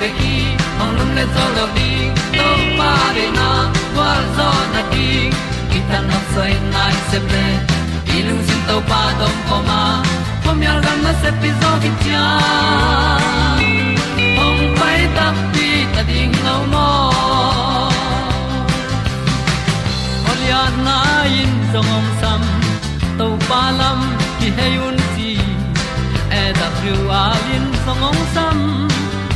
kin ki ong lum le zo lo di to pa de na kwa zo na ki ta na sai nai se ple ilung sin to pa dom ko ma. Pom yal gam na se pi zo ki tia ong pai ta pi ta ding lo mo Olia na in song om sam to pa lam ki hay un ti e da thru a lin song om sam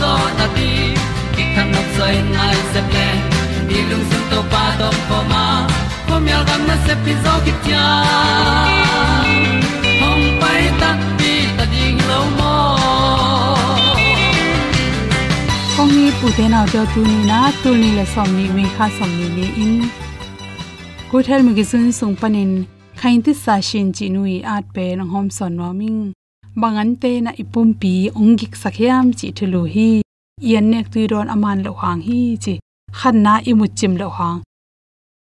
zo na ti ki kan nok sai nai se ple ni lung sun to pa to pa ma. Ko myal gam na se pi zo ki tia hom pai ta ti ta ding lo mo kong ni pu te na jo tu ni na tu ni le som ni mi kha som ni ni in ku thel mi gi sun sung panin khain ti sa shin chi nui at pe nang hom son wa ming bangan te na ipum pi ongik sakhiam chi thulu hi. Yan nek tu ron aman lo hang hi chi. Khan na imu chim lo hang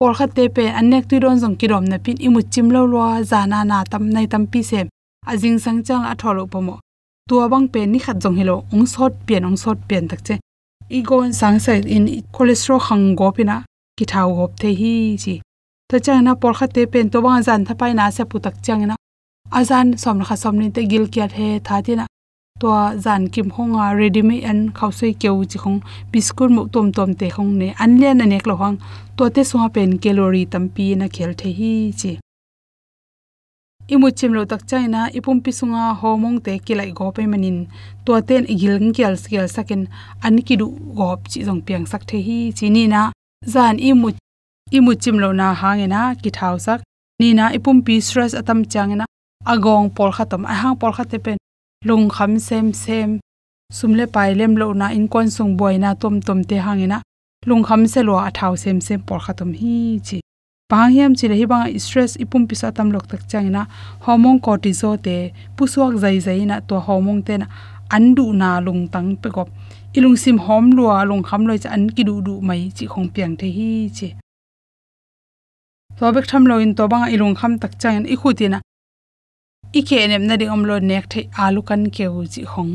por kha te pe anek tu ron jong kirom na pin imu chim lo lo zana na tam, nai tam pi sem. Ajing sang chang a tholo pomo tua bang pe ni khat jong hilo ong sot pian, ong sot pian tak che. I gon sang sai in cholesterol khang go pina ki thau gop the hi chi. Ta chang na por kha te pen to bang zan thapai na se putak chang na azan som kha som ni te gil kya the tha ti na. To zan kim honga ready me an khaw sei keu chi khong. Biskut mu tom tom te khong ne. An le na nek lo hang to te so pen calorie tampi na khel the hi chi. Imu chimlo tak chaina ipum pisunga homong te kilai go pe manin. To ten igil kyal skill sakin. An ki du gop chi jong piang sak the hi chini na, zan imu imu chimlo na hangena ki thau sak. Ni na, ipum pi stress atam changena agong por khatam a hang por khate pen lung kham sem sem. Sumle pai lem lo na in kon sung boy na tom tom te hangena lung kham se lo a thau sem sem por khatum hi chi. Pang hiam chi hi bang stress ipum pisa tam lok tak changina hormone cortisol te pusuak zai zai na to hormone te na andu na lung tang pe gop ilung sim hom lua, lung kham loi cha an ki du du mai chi khong piang the hi chi. To bek tham lo in to bang ilung kham tak chang i khutina i ke nem na ding omlo nek thai alu kan ke u chi khong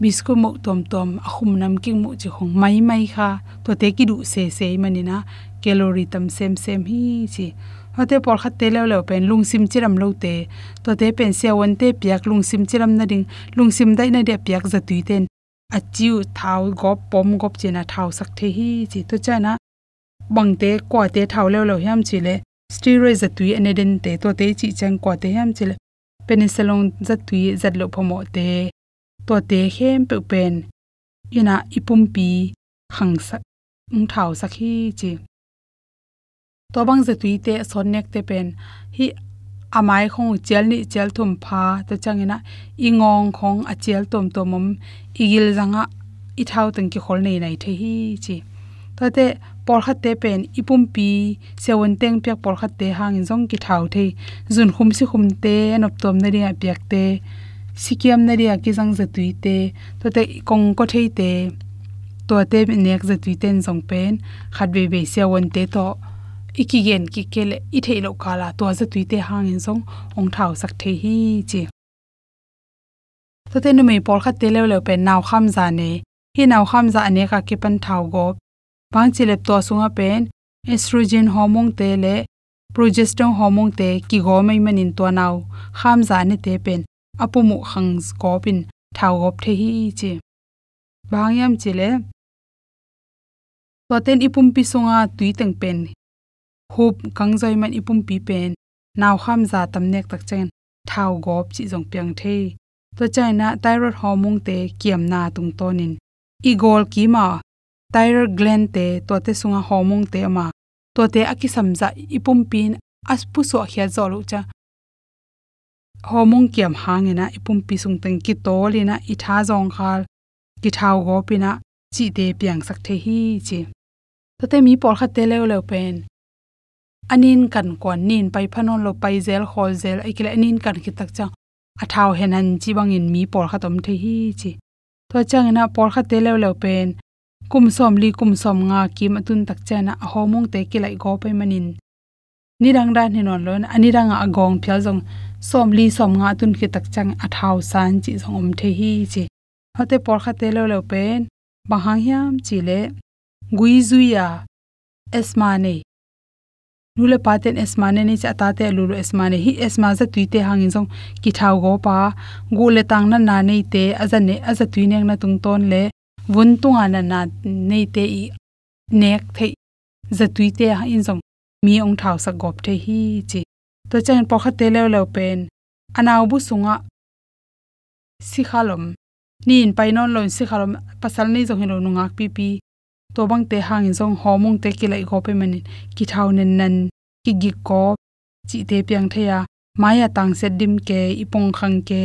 bisku mo tom tom, ahum nam king mu chi khong mai mai kha, to te ki du se se manina calorie tam sem sem hi chi hote por khat te le le pen lung sim chiram lo te. To te pen se won te piak lung sim chiram na ding. Lung sim dai na de piak za tui ten. Achiu thau, gop, pom, gop chena thau sak the hi chi to chana bangte kwa te thau le lo hiam chi le. Steroid za tui ane den te. To te chi chang kwa te hiam chi le penicillin za tui zat lo phomo te, to te hem pe pen ina ipum pi khang sak ung thau sak hi chi. To bang za tui te son nek te pen, hi amai khong chel ni chel thum pha to changena ingong khong a chel tom tomom, igil zanga i thau tang ki khol nei nai the hi chi. To te por kha te pen ipum pi sewon teng pyak por kha te hang in jong ki thau the. Jun khum si khum te nop tom na ria pyak te. Sikiam na ria ki jang zatui te. To te kong ko thei te. To te nek zatui ten jong pen. Khat be be sewon te to iki gen ki kele i thei lo kala to zatui te hang in jong ong thau sak the hi chi. To te nu me por kha te le le pen naw kham za ne. Hi naw kham za ne ka ki pan thau go pang chi lep to sunga pen estrogen hormone te le progesterone hormone te ki go mai manin to naw kham za ne te pen apumu khang ko pin thau gop the hi chi bangyam chile to ten ipum pi sunga tui teng pen hup kangjoi man ipum pi pen naw kham za tamnek tak chen thau gop chi jong piang the to china thyroid hormone te kiam na tung tonin igol ki ma thyroid gland te to te sunga hormone te ma to te aki samza ipum pin aspu so khia zolu cha. Hormone kiam hangena ipum pi sung teng ki tolina i tha jong khal ki thau go pina chi te piang sak the hi chi. To te mi por kha te le le pen. Anin kan kon nin pai phanon lo pai zel, hol zel, aikile anin kan ki tak cha. Athau henan chi bangin mi por khatom the hi chi. To changena por kha te le le pen kum som li kum som nga ki matun tak chana homong te ki lai go pe manin ni rang dan hin on lon ani rang a gong phya jong som li som nga tun ki tak chang athau san chi jong om the hi chi hote por kha te le le pen bahang hiam chi le gui zuya esmane. Nule paten esmane ni cha ta te lulu esmane. Hi esma za tuite hangin jong ki thau go pa gu le tang na na nei te aza ne aza tuineng na tung ton le vun tunga na na nei te i nek the za tuite ha in zong mi ong thau sa gop the hi chi. To chen po kha te le le pen anaw bu sunga si khalom nin painon lo si khalom pasal nei jong lo nungak pi pi to bang te hang in song homung te kilai go pe manin ki thau nen nan ki gi ko chi te piang theya maya tang se dim ke ipong khang ke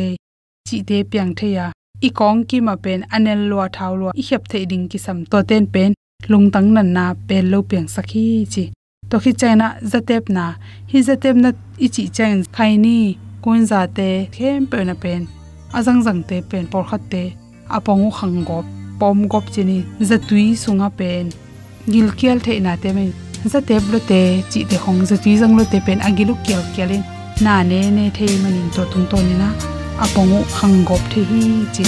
chi te piang theya i kong ki ma pen anel lo thau lo i hep the ding ki sam to ten pen. Lung tang nan na pen lo piang sakhi chi. To khi chana zatep na. Hi zatep na i chi chen khai ni. Kun za te khem pe na pen. Azang zang te pen por khat te. Apong khang gop. Pom gop chini zatui sunga pen. Gil kial the na te men. Zatep lo te chi te khong za tui jang lo te pen. Agiluk kial kialin. Na ne ne thei manin to tung to ni na apongu khang thi hi chi.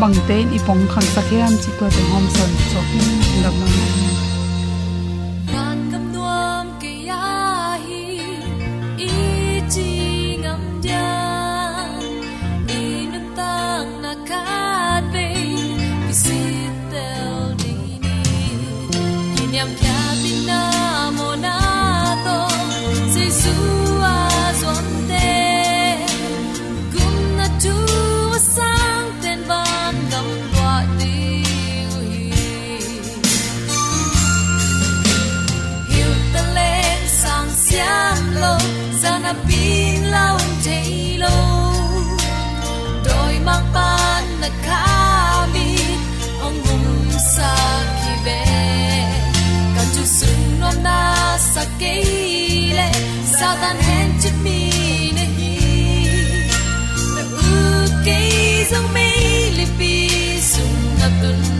Bangte ipong khang sakhiam chi to te hom son. So lam ma sung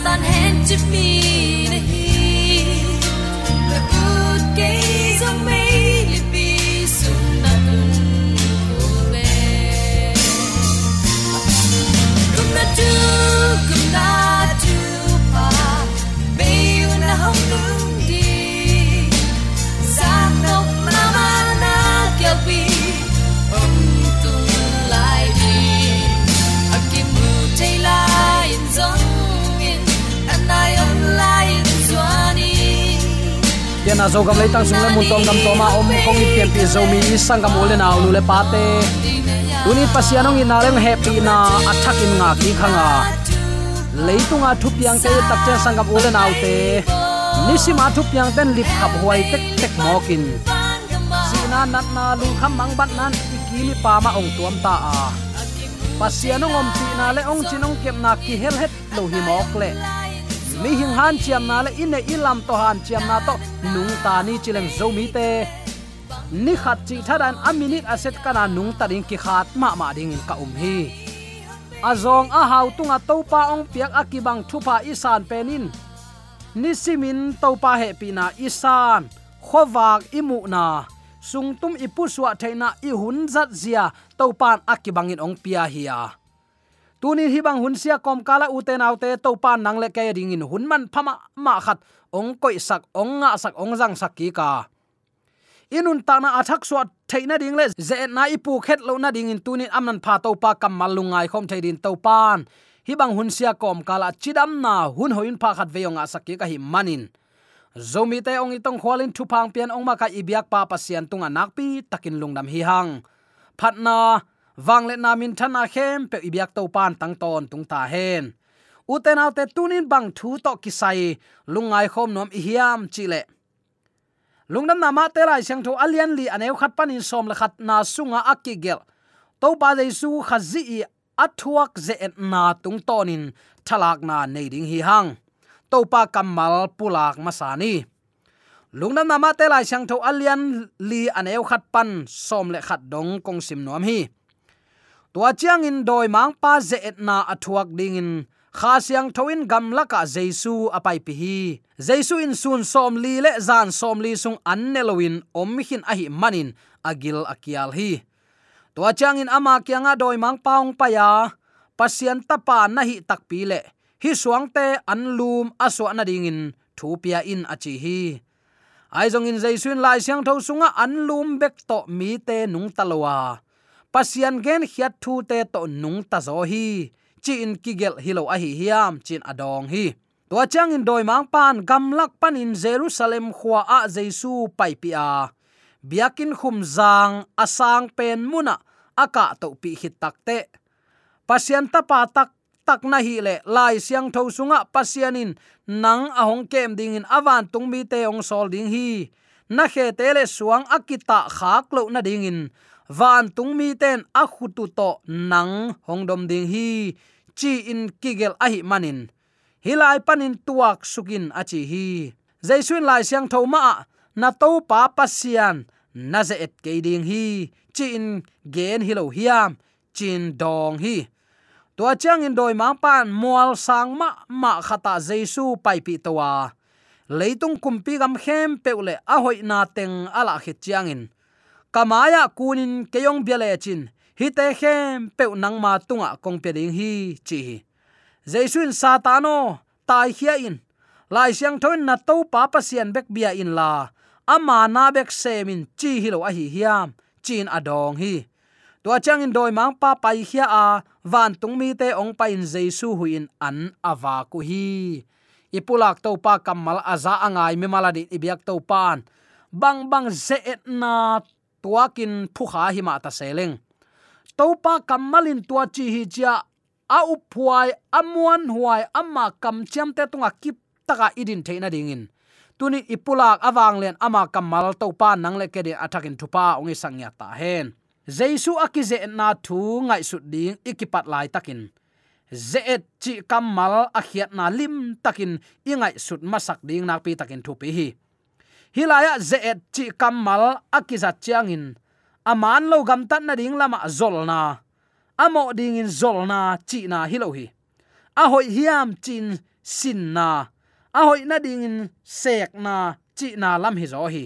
sa tan hen na zo gam le tang sung le mun tong gam toma om kong i pian pi zo mi i sang gam ule na lu le pate te pasianong in naleng happy na athak in nga ki khanga leitunga thu piang te tak chen sang gam ule ute te nisima thu piang ten lip khap huai tek tek mokin sina nat na lu kham mang bat nan ikili pa ma ong tuam ta a pasianong om ti na le ong chinong kem na ki hel het lo hi mok le mi hing han chiam na le, in e ilam to han chiam na to. Nung ta ni chileng zo mi te. Ni khat chi thadan a minute aset kana nung ta ding ki khat ma ma ding ka um hi. Azong a hau tunga topa ong piak akibang thupa isan penin ni simin topa he pina isan khowak imu na. Sungtum ipuswa theina i hun zat zia topan akibangin ong pia hiya tunin hibang hunsia kom kala uten autte to pan nang le ke ding in hunman phama ma khat ong koi sak ong nga sak ong jang sak ki ka. Inun ta na athak swa theina ding le ze na ipu khet lo na ding in tunin amnan pha to pa kam malungai khom theidin to pan hibang hunsia kom kala chidam na hun hoin pha khat veyonga sakki ka hi manin. Zomi te ong itong khwalin thu phang pian ong ma ka ibyak pa pasian tunga nakpi takin lungnam hi hang. Phatna wang le namin thana khem pe ibyak to pan tang ton tung ta hen. Uten autte tunin bang thu to kisai, lungai khom nom ihiam chile lungnam na ma te lai sang tho alian li aneu khat panin som la khat na sunga akigel to pa su khazi i athuak ze et na tung tonin, thalak na nei ding hi hang. To pa kamal pulak masani. Lungnam na ma te lai sang tho alian li aneu khat pan som le khat dong kong sim nom hi tua chiang in doi mang pa ze et na athuak ding in kha siang thoin gam laka jesu apai pi hi. Jesu in sun som li le zan som li sung an nelowin om hin a hi manin agil akial hi tua chiang in ama kyanga doi mang paung pa ya. Pasian tapa na hi tak pi le. Hi suang te an lum aswa na ding in thu pia in achi hi. Ai zong in jesu lai siang tho sunga an lum bek to mi te nung talowa pasian gen hiat thu te to nung ta zo hi. Chin kigel hilo a hi hiam, chin adong hi. To chang in doi mang pan, gam lak pan in jerusalem khwa a jesu pai pi a. Biakin khum zang asang pen muna aka to pi hit takte pasian ta pa tak tak na hi le, lai siang tho sunga pasianin nang ahong kem ding in awan tung mi te ong sol ding hi. Na khe te le suang akita khak lo na ding in van tung mi ten a khutu to nang hongdom ding hi, chi in kigel a hi manin. Hilai panin tuak sukin achi hi. Jaisun lai siang thoma na to pa pasian na ze et ke ding hi, chi in gen hilo hiam, chin dong hi. Tua chang in doi mang pan mual sang ma ma khata jaisu pai pi towa leitung kumpi gam khem peule a hoi na teng ala khit chiang in kamaya kunin keyong biale chin. Hi te khem pe nang ma tunga kong pe ding hi chi jaisun satano, tai hia in. Lai siang thoin na to pa pa sian bek bia in la. Ama na bek semin chi hi lo a hi hiam. Chin adong hi. Tua chang in doi mang pa pai hia a. Van tung mi te ong pa in jaisu huin an awa ku hi. Ipulak to pa kamal aza angai mi maladi ibyak to pan. Bang bang ze na tuakin phukha hi ma ta seleng. Topa kamalin tua chi hi cha a uphuai amuan huai amma kam cham te tunga kip taka idin theina dingin. Tuni ipulak awang len ama kamal topa nangle nang le ke de athakin thupa ongi sangya ta hen. Jaisu akize na thu ngai su ding ikipat lai takin. Zeet chi kamal a na lim takin ingai sut masak ding nak pi takin thu pi hi hilaya zeet chi kamal akizat chiangin. Aman lo gam tan na ding lama zolna amo ding in zolna chi na hilo hi. A hoi hiam chin sin na. A hoi na ding in sek na chi na lam hi zo hi.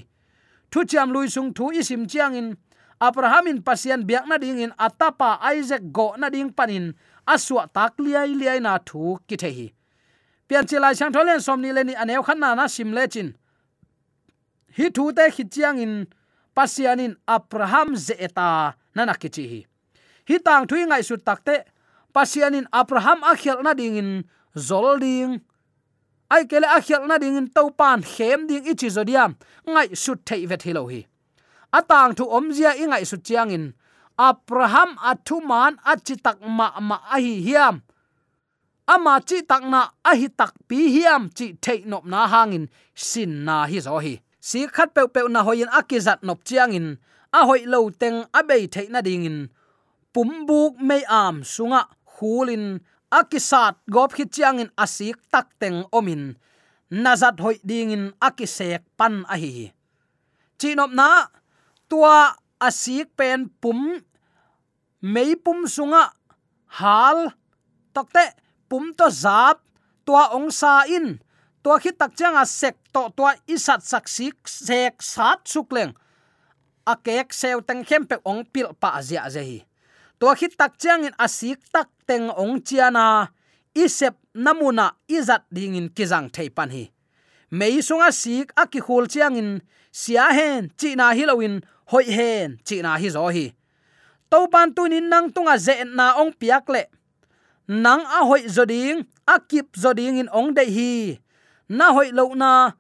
Thu chiam lui sung thu isim chiang in abraham in pasian biak na ding in atapa isaac go na ding panin. Aswa tak liai liai na thu ki the hi. Pian chilai chang tholen somni leni aneu khan na na sim le chin hi thu te khi chiang in pasianin abraham zeta nana ki chi hi hi tang thui ngai su takte, pasianin abraham a khel na ding in zol ding. Ai kele a khel na ding in to pan khem ding ichi zodiam ngai su thei vet hilo hi atang thu omzia ingai su chiang in abraham athuman achitak ma ma ahi hiam. Ama chi takna ahi tak pi hiam chi thei nop na hangin sin na hi zo hi si khat pe pe na hoin akizat nop chiang in a hoi lo teng a bei thei na ding in pum buk mei am sunga khulin akisat gop khit chiang in asik tak teng omin. Nazat hoi ding in akisek pan a hi chinop na, tua asik pen pum, mei pum sunga, hal tokte pum to zap, tua ong sa in tua khit tak changa sek to tua isat saksik sek sat sukleng kek sew teng khem pe ong pil pa zia ze hi. Tua khi tak chang in asik tak teng ong chiana isep namuna izat ding in kizang thei pan hi. Mei sunga sik aki khul chiang in sia hen chi na hilowin hoi hen chi na hi zo hi. To pan tunin nang tunga ze na ong piak le. Nang a hoi zoding akip zoding in ong dei hi na hoi lo na.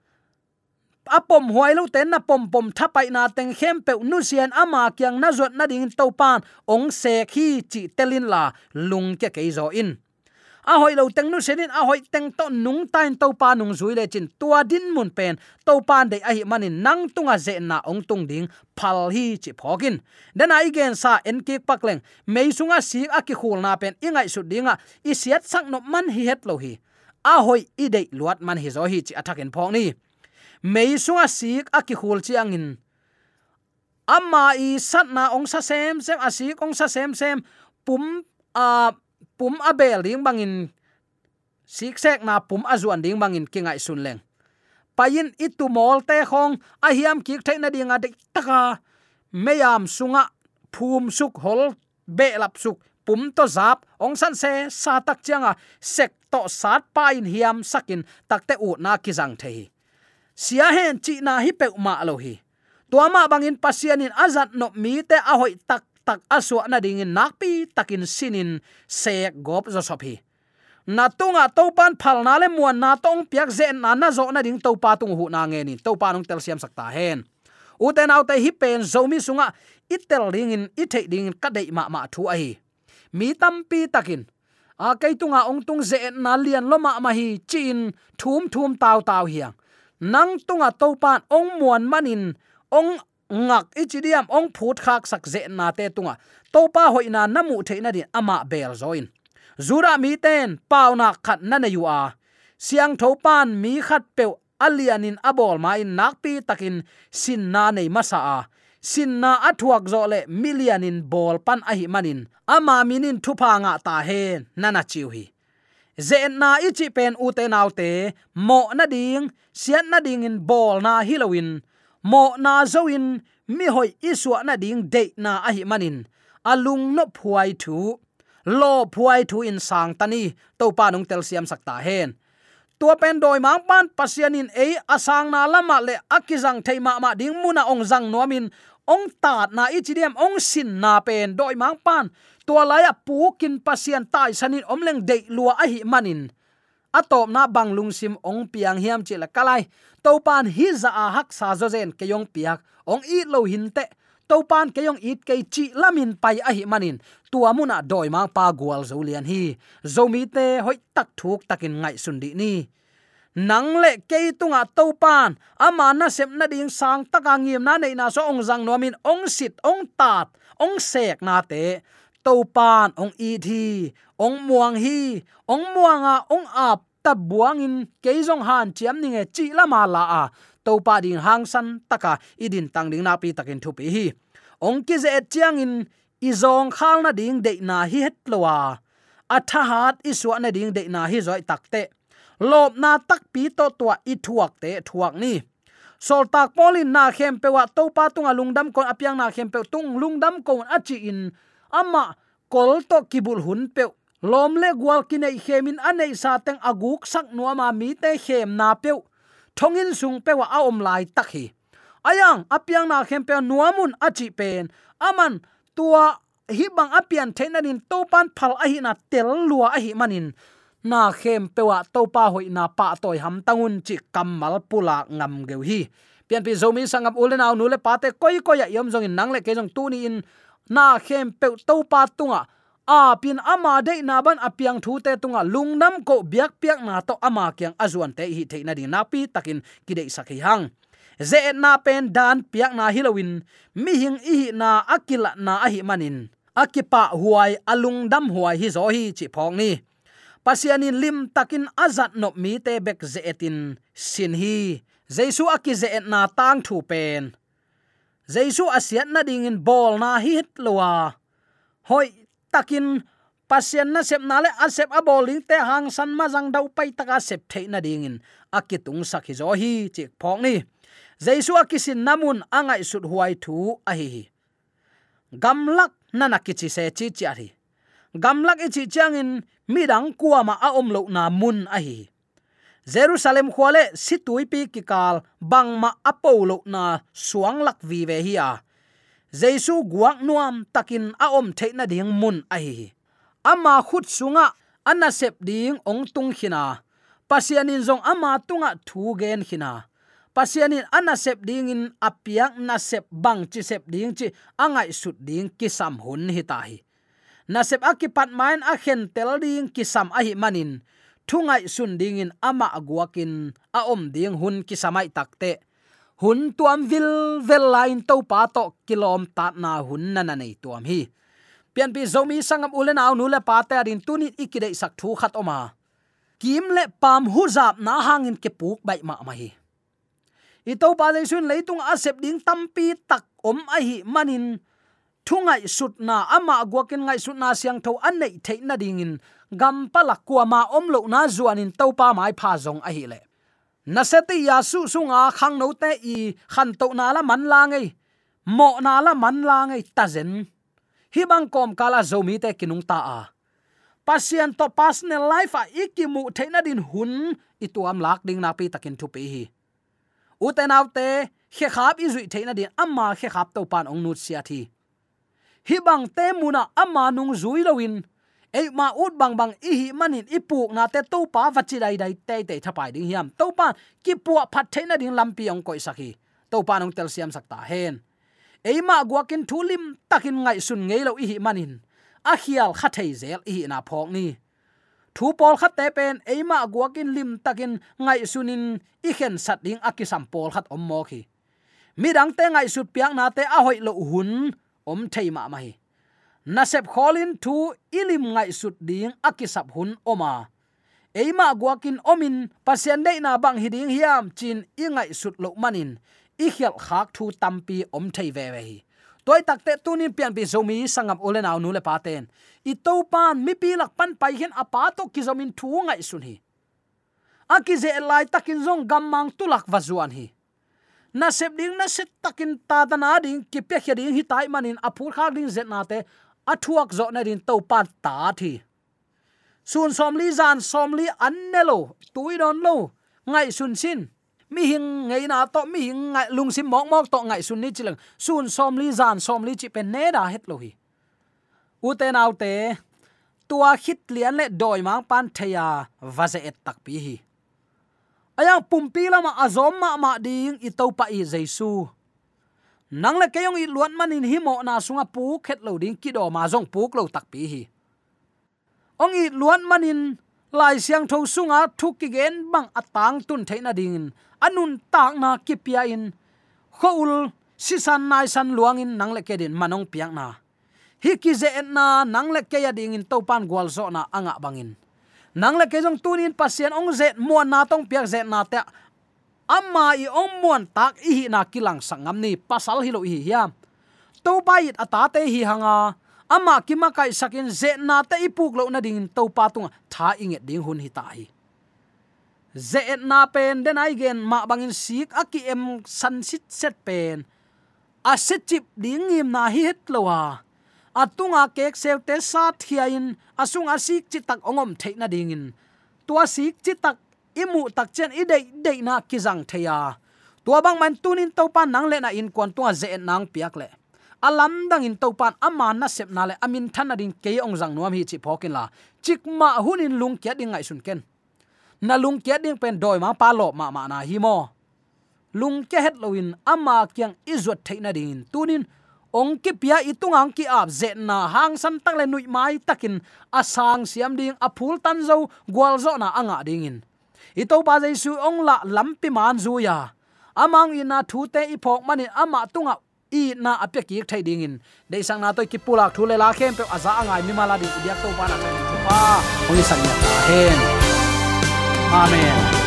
Apom huai lo ten na pom pom thapai na teng khem pe nu sian ama kyang na zot na ding to pan. Ong se khi chi telin la lung ke ke zo in. A hoi lo teng nu senin a hoi teng to nung tain to pa nung zui le chin tua din mun pen. To pan de a hi manin nang tunga ze na ong tung ding phal hi chi phokin den ai gen sa en ki pakleng mei sunga si a ki khul na pen, ingai su dinga. I siat sak no man hi het lo hi a hoi i de luat man hi zo hi chi attack en phong ni. Mei sunga sik a ki khul chi angin. Amma i satna ong sa sem sem asik ong sa sem sem. Pum, a pum a abel ding bangin. Sik sek na pum azuan ding bangin kingai sun leng. Payin itu mol te khong, a hiam kik the na dinga de taka. Meyam sunga phum suk hol, be lap suk pum to zap ong san se, sa tak changa sek to sat pa in hiam sakin takte u na ki jang thei. Sia hen chi na hi pe ma lo hi. Tuama bangin pasianin azat no mi te a hoi tak tak aswa na ding in nakpi takin sinin sek gop zo sopi na tunga to pan phal na le muan na tong piak ze na na zo na ding to pa tung hu na nge ni. To pa nong tel siam sakta hen. U autai hi pen zo mi sunga itel ding in ding ka dei ma ma thu ai mi tam pi takin. A kai tunga ong tung ze na lian lo ma hi chin thum thum taw taw hiang nang tunga to pan ong muan manin, ong ngak ichidiam ong phut khak sak ze na te tunga. To pa hoina namu theina din ama bel zoin. Zura mi ten pauna khat na na yu a. Siang tho pan mi khat pe alianin abol ma in nakpi takin sin na nei masa a sin na athuak zo le millianin bol pan a hi manin. Ama minin thupa nga ta he, nana chiu hi. Zen na ichi pen u te nau te, mo na ding, sian na ding in bol na hilowin mo na zo in mi hoi isua na ding de na a hi manin. Alung no phuai thu. Lo phuai thu in sang tani to pa nong tel siam sakta hen. Tua pen doi mang pan pasianin ei asang na lama le akizang theima ma ding muna ong zang nomin ong tat na ichidiam ong sin na pen doi mang pan tua lai pu kin pasian tai sanin omleng de lua a hi manin. Atop na banglung sim ong piang hiam chi la kalai. To pan hi za a hak sa zo zen ke yong piak ong i lo hin te to pan ke yong it ke chi lamin pai a hi manin. Tua muna doi mang pa gwal zo lian hi zo mi te hoi tak thuk takin ngai sun di ni nang le ke tunga à to pan. Ama na sem na ding sang taka ngiem na nei na so ong jang no min ong sit ong tat ong sek na te to pan ong i thi ong muang hi ong muanga ong à, ap ta buangin jong han chiam ninge chi lama la a à. to pa ding hang san taka idin tang ding na pi takin thu pi hi. Ong ki ze chiang in izong khal na ding de na hi het lowa i iswa na ding de na hi zoi takte lop na tak pi to tua i thuak te, thuak ni. Sol tak polin na khem pewa to pa tunga lungdam kon apyang na khem pe tung lungdam kon achi in. Ama kol to kibul hun pe lom le gwal kinai khemin anei sa teng aguk sak nuama mi te khem na pe thongin sung pewa a om lai tak hi. Ayang apyang na khem pe nuamun achi pen. Aman, tua hi bang apian thenanin to pan phal a hi na tel lua a hi manin na khem pewa to pa hoi na pa toy ham tangun chi kamal pula ngam geu hi. Pian pi zomi sangam ulen aw nule pate koi koi ya yom jong in nang le ke jong tu ni in. Na khem pe to pa tunga. A pin ama de na ban apiang thu te tunga. Lungnam ko biak piak na to ama kyang azuan te hi the na ding na pi takin kidei sakhi hang. Ze na pen dan piak na hilowin mi hing i na akila na a hi manin. Akipa huai alung dam huai hi zo hi chi phong ni pasianin lim takin azat no mi te bek ze etin sin hi. Jaisu aki ze et na tang thu pen. Jaisu asiat na ding in bol na hi het lowa hoi, takin pasien na sep na le a sep a bowling te hang san ma jang dau pai taka sep the na ding in. Akitung sakhi zo hi chi phok ni. Jaisu akisin namun angai sut huai thu a hi hi. Gamlak nana kichi se chi chi ari gamlak ichi changin midang kuama a om lo na mun a hi. Jerusalem khwale situi pi kikal bangma apolo na suang lak vi ve hi a. Jesu guak nuam takin a om theina ding mun ai ama khut sunga anna sep ding ong tung khina pasianin zong ama tunga thu gen khina pasianin anna sep ding in apiak na sep bang chi sep ding chi, angai sut ding ki sam hun hi ta hi na sep akipat main a khen tel ding ki sam a hi manin. Thungai sun ding in ama aguakin a om ding hun ki samai takte hun tuam vil vel lain to pa to kilom ta na hun na na nei tuam hi. Pian pi zomi sangam ulen aw nu le pa ta rin tunit ikide sak thu khat oma. Kim le pam hu zap na hangin ke puk bai ma ma hi. I to pa le sun leitung asep ding tampi tak om a hi manin thungai sut na ama gwakin ngai sut na siang tho an nei the na ding in. Gam pala qua ma om lo na zuanin tàu pa mai pha zong a hi le. Na seti ya su sunga khang no te i khan to na la man la ngai mo na la man la ngai ta zen. Hi bang kom kala zomi te kinung ta a. Pasien to pasne life a ikimu theina din hun ituam lak ding na pi takin thu pi hi. Uten autte khe khap i zui theina din amma khe khap to pan ong nut sia thi hi bang te muna ama nung zui lawin ei ma ut bang bang i hi manin ipuk na te to pa vachi dai dai te te thapai ding hiam. To pa ki pu phat theina ding lampi ong koi sakhi to pa nong tel siam sakta hen. Ei ma guakin thulim takin ngai sun ngei lo i hi manin a khial kha thei zel i na phok ni. Thu pol khat te pen, ei ma guakin lim takin ngai sunin i khen sat ding akisam pol khat om mo khi. Midang te ngai sut piang na te a hoi lo hun om thei ma mai na sep kholin thu ilim ngai sut ding akisap hun oma eima guakin omin pasien dei na bang hiding hiam, chin ingai sut lo manin i khial khak thu tampi om thei ve ve hi toy takte tunin pian pi zomi sangam olena nu le paten i to pan, mi pi lak pan pai hen apa to ki zomin thu ngai sun hi. Aki ze lai takin zong gammang tulak wazuan hi na sep ding, na set takin ta da na ding ki pe khia ding, hi tai manin apur kha ding zet na te athuak zo na din to pa ta thi. Sun som li, zan som li, an ne lo, tui don lo, ngai sun sin. Mi hing ngei na to, mi hing ngai, lung sim mok mok to ngai sun ni chilang sun som li, zan som li, chi pen ne da het lo hi. U te nau te, tua khit lian le doi mang pan theya vaze et tak pi hi ayang pumpi lama azom ma ma ding itau pa i jesu. Nang le keyong i luan manin himo na sunga pu khet lo ding ki do ma jong puk lo tak pi hi. Ong i luan manin lai siang tho sunga thuk ki gen bang atang tun theina ding. Anun tak na ki pia in. Khoul si san nai san luang in nang le ke din manong piang na. Hi ki ze na nang le ke ya ding in topan gwal zo na anga bangin nang la ke jong tunin pasien ong ze mo na tong piak ze na te amma i ong muan tak i na kilang sangam ni pasal hilo hi hiam. To bait atate hi hanga. Ama kima kai sakin ze na te ipuk lo na ding to pa tunga. Tha inget ding hun hi ta hi. Ze na pen den ai gen ma bangin sik aki em san sit set pen. A set chip ding im na hi het à atunga kek sew te sa thiain, asung asik chi tak ongom theina dingin. Tua sik chi tak imu tak chen i dei dei na kizang theya. Tua bang man tunin topan nang le na in kon tua ze nang piak le. Alam dang in topan ama na sep na le, amin than ding ke ong jang nuam hi chi phokin la. Chik ma hunin lung kya ding ngai sun ken. Na lung kya ding pen doi ma pa lo ma ma na hi mo. Lung ke het loin ama kyang izot theina ding tunin ong ki pia itungang ki ap ze na hang san tak le nui mai takin asang siam ding apul tan zo gwal zo na anga dingin ito ba jaisu ong la lampi man zu ya. Amang ina thu te i phok mani ama tunga i na apya ki thai dingin in. Sang na to ki pulak thu le la khem pe aza angai mi mala di dia to pa na kai pa. Ong san ya hen. Amen.